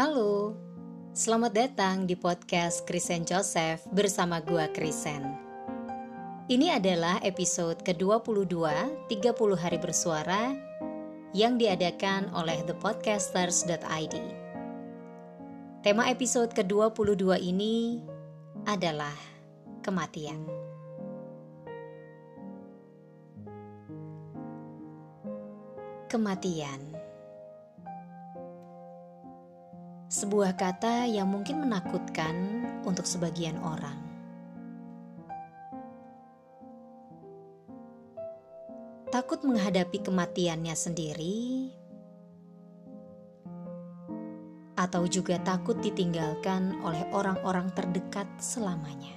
Halo, selamat datang di podcast Krisen Joseph bersama gua Krisen. Ini adalah episode ke-22 30 hari bersuara yang diadakan oleh thepodcasters.id. Tema episode ke-22 ini adalah kematian. Kematian sebuah kata yang mungkin menakutkan untuk sebagian orang. Takut menghadapi kematiannya sendiri, atau juga takut ditinggalkan oleh orang-orang terdekat selamanya.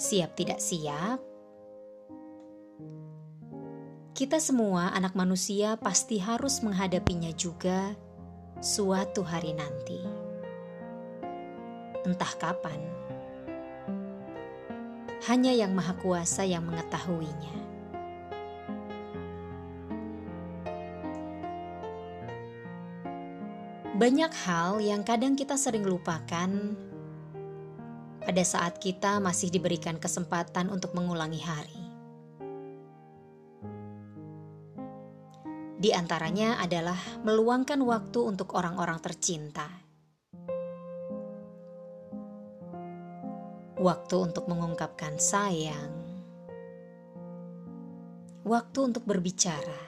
Siap tidak siap, kita semua, anak manusia, pasti harus menghadapinya juga suatu hari nanti. Entah kapan, hanya Yang Maha Kuasa yang mengetahuinya. Banyak hal yang kadang kita sering lupakan pada saat kita masih diberikan kesempatan untuk mengulangi hari. Di antaranya adalah meluangkan waktu untuk orang-orang tercinta. Waktu untuk mengungkapkan sayang. Waktu untuk berbicara.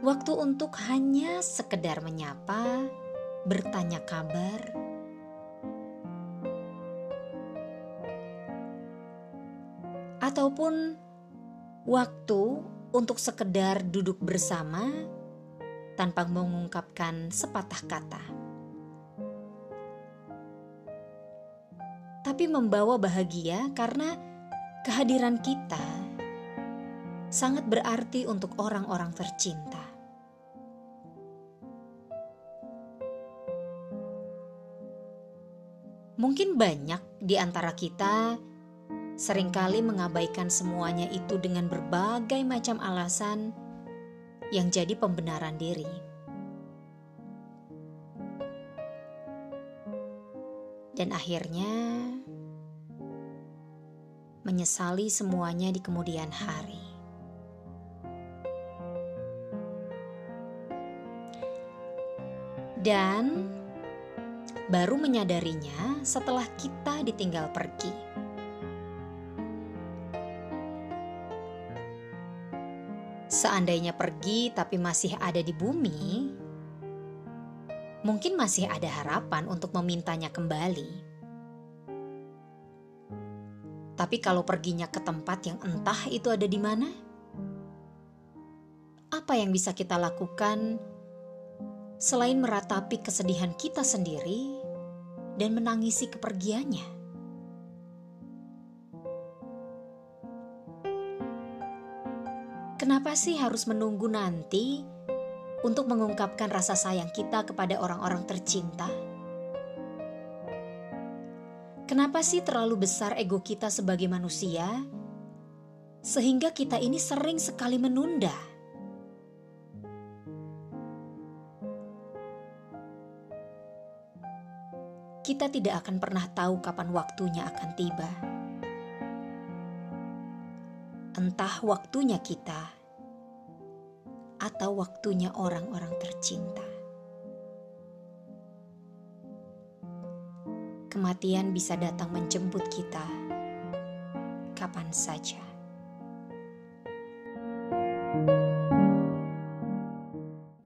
Waktu untuk hanya sekedar menyapa, bertanya kabar, ataupun waktu untuk sekedar duduk bersama tanpa mengungkapkan sepatah kata. Tapi membawa bahagia karena kehadiran kita sangat berarti untuk orang-orang tercinta. Mungkin banyak di antara kita sering kali mengabaikan semuanya itu dengan berbagai macam alasan yang jadi pembenaran diri. Dan akhirnya menyesali semuanya di kemudian hari. Dan baru menyadarinya setelah kita ditinggal pergi. Seandainya pergi tapi masih ada di bumi, mungkin masih ada harapan untuk memintanya kembali. Tapi kalau perginya ke tempat yang entah itu ada di mana, apa yang bisa kita lakukan selain meratapi kesedihan kita sendiri dan menangisi kepergiannya? Kenapa sih harus menunggu nanti untuk mengungkapkan rasa sayang kita kepada orang-orang tercinta? Kenapa sih terlalu besar ego kita sebagai manusia sehingga kita ini sering sekali menunda? Kita tidak akan pernah tahu kapan waktunya akan tiba entah waktunya kita atau waktunya orang-orang tercinta. Kematian bisa datang menjemput kita kapan saja.